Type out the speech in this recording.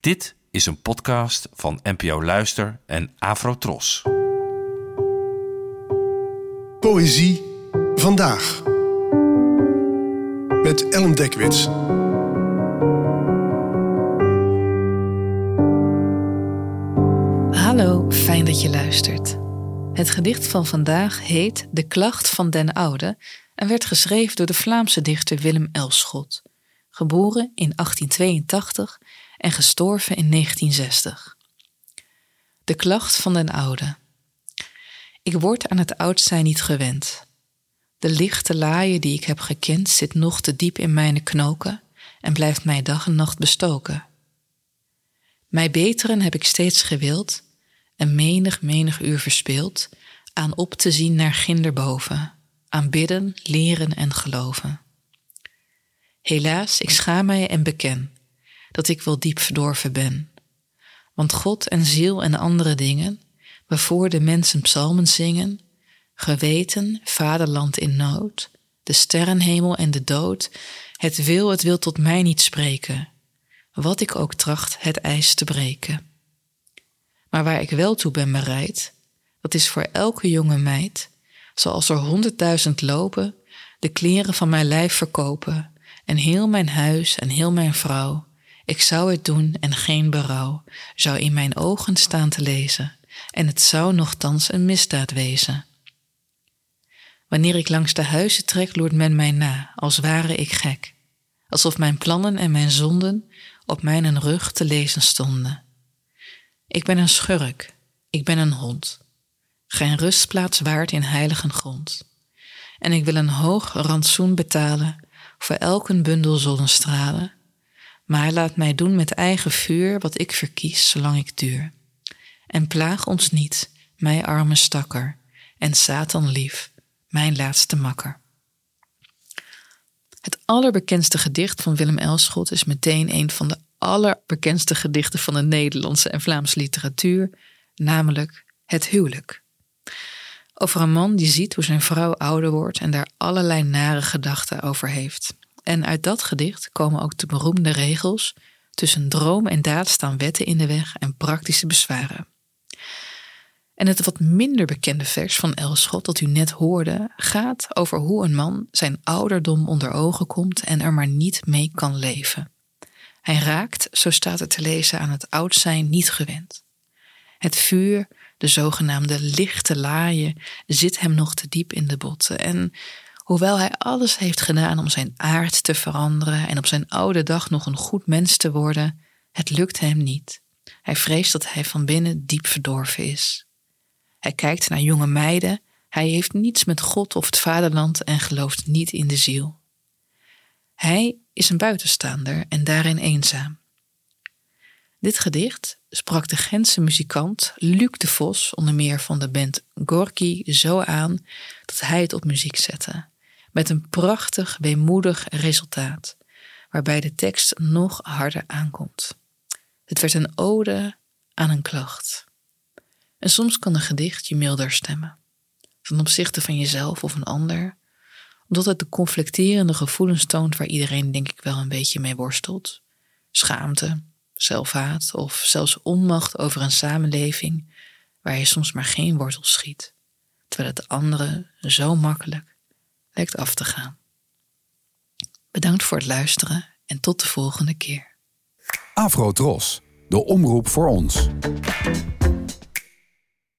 Dit is een podcast van NPO Luister en Afrotros. Poëzie vandaag. Met Ellen Dekwits. Hallo, fijn dat je luistert. Het gedicht van vandaag heet De Klacht van den Oude en werd geschreven door de Vlaamse dichter Willem Elschot, geboren in 1882 en gestorven in 1960. De klacht van den oude. Ik word aan het oud zijn niet gewend. De lichte laaie die ik heb gekend zit nog te diep in mijn knoken en blijft mij dag en nacht bestoken. Mij beteren heb ik steeds gewild en menig, menig uur verspeeld aan op te zien naar ginderboven, aan bidden, leren en geloven. Helaas, ik schaam mij en beken dat ik wel diep verdorven ben. Want God en ziel en andere dingen, waarvoor de mensen psalmen zingen, geweten, vaderland in nood, de sterrenhemel en de dood, het wil, het wil tot mij niet spreken, wat ik ook tracht het ijs te breken. Maar waar ik wel toe ben bereid, dat is voor elke jonge meid, zoals er honderdduizend lopen, de kleren van mijn lijf verkopen, en heel mijn huis en heel mijn vrouw, ik zou het doen en geen berouw zou in mijn ogen staan te lezen, en het zou nogthans een misdaad wezen. Wanneer ik langs de huizen trek, loert men mij na, als ware ik gek, alsof mijn plannen en mijn zonden op mijn rug te lezen stonden. Ik ben een schurk, ik ben een hond, geen rustplaats waard in heiligen grond. En ik wil een hoog rantsoen betalen voor elke bundel zonnestralen maar laat mij doen met eigen vuur wat ik verkies, zolang ik duur. En plaag ons niet, mij arme stakker, en Satan lief, mijn laatste makker. Het allerbekendste gedicht van Willem Elschot is meteen een van de allerbekendste gedichten van de Nederlandse en Vlaamse literatuur, namelijk Het huwelijk. Over een man die ziet hoe zijn vrouw ouder wordt en daar allerlei nare gedachten over heeft. En uit dat gedicht komen ook de beroemde regels: tussen droom en daad staan wetten in de weg en praktische bezwaren. En het wat minder bekende vers van Elschot dat u net hoorde gaat over hoe een man zijn ouderdom onder ogen komt en er maar niet mee kan leven. Hij raakt, zo staat het te lezen, aan het oud zijn niet gewend. Het vuur, de zogenaamde lichte laaien, zit hem nog te diep in de botten en Hoewel hij alles heeft gedaan om zijn aard te veranderen en op zijn oude dag nog een goed mens te worden, het lukt hem niet. Hij vreest dat hij van binnen diep verdorven is. Hij kijkt naar jonge meiden, hij heeft niets met God of het vaderland en gelooft niet in de ziel. Hij is een buitenstaander en daarin eenzaam. Dit gedicht sprak de Gentse muzikant Luc de Vos, onder meer van de band Gorky, zo aan dat hij het op muziek zette met een prachtig, weemoedig resultaat, waarbij de tekst nog harder aankomt. Het werd een ode aan een klacht. En soms kan een gedicht je milder stemmen, ten opzichte van jezelf of een ander, omdat het de conflicterende gevoelens toont waar iedereen denk ik wel een beetje mee worstelt. Schaamte, zelfhaat of zelfs onmacht over een samenleving waar je soms maar geen wortel schiet, terwijl het de anderen zo makkelijk lijkt af te gaan. Bedankt voor het luisteren en tot de volgende keer. Afro Tros, de omroep voor ons.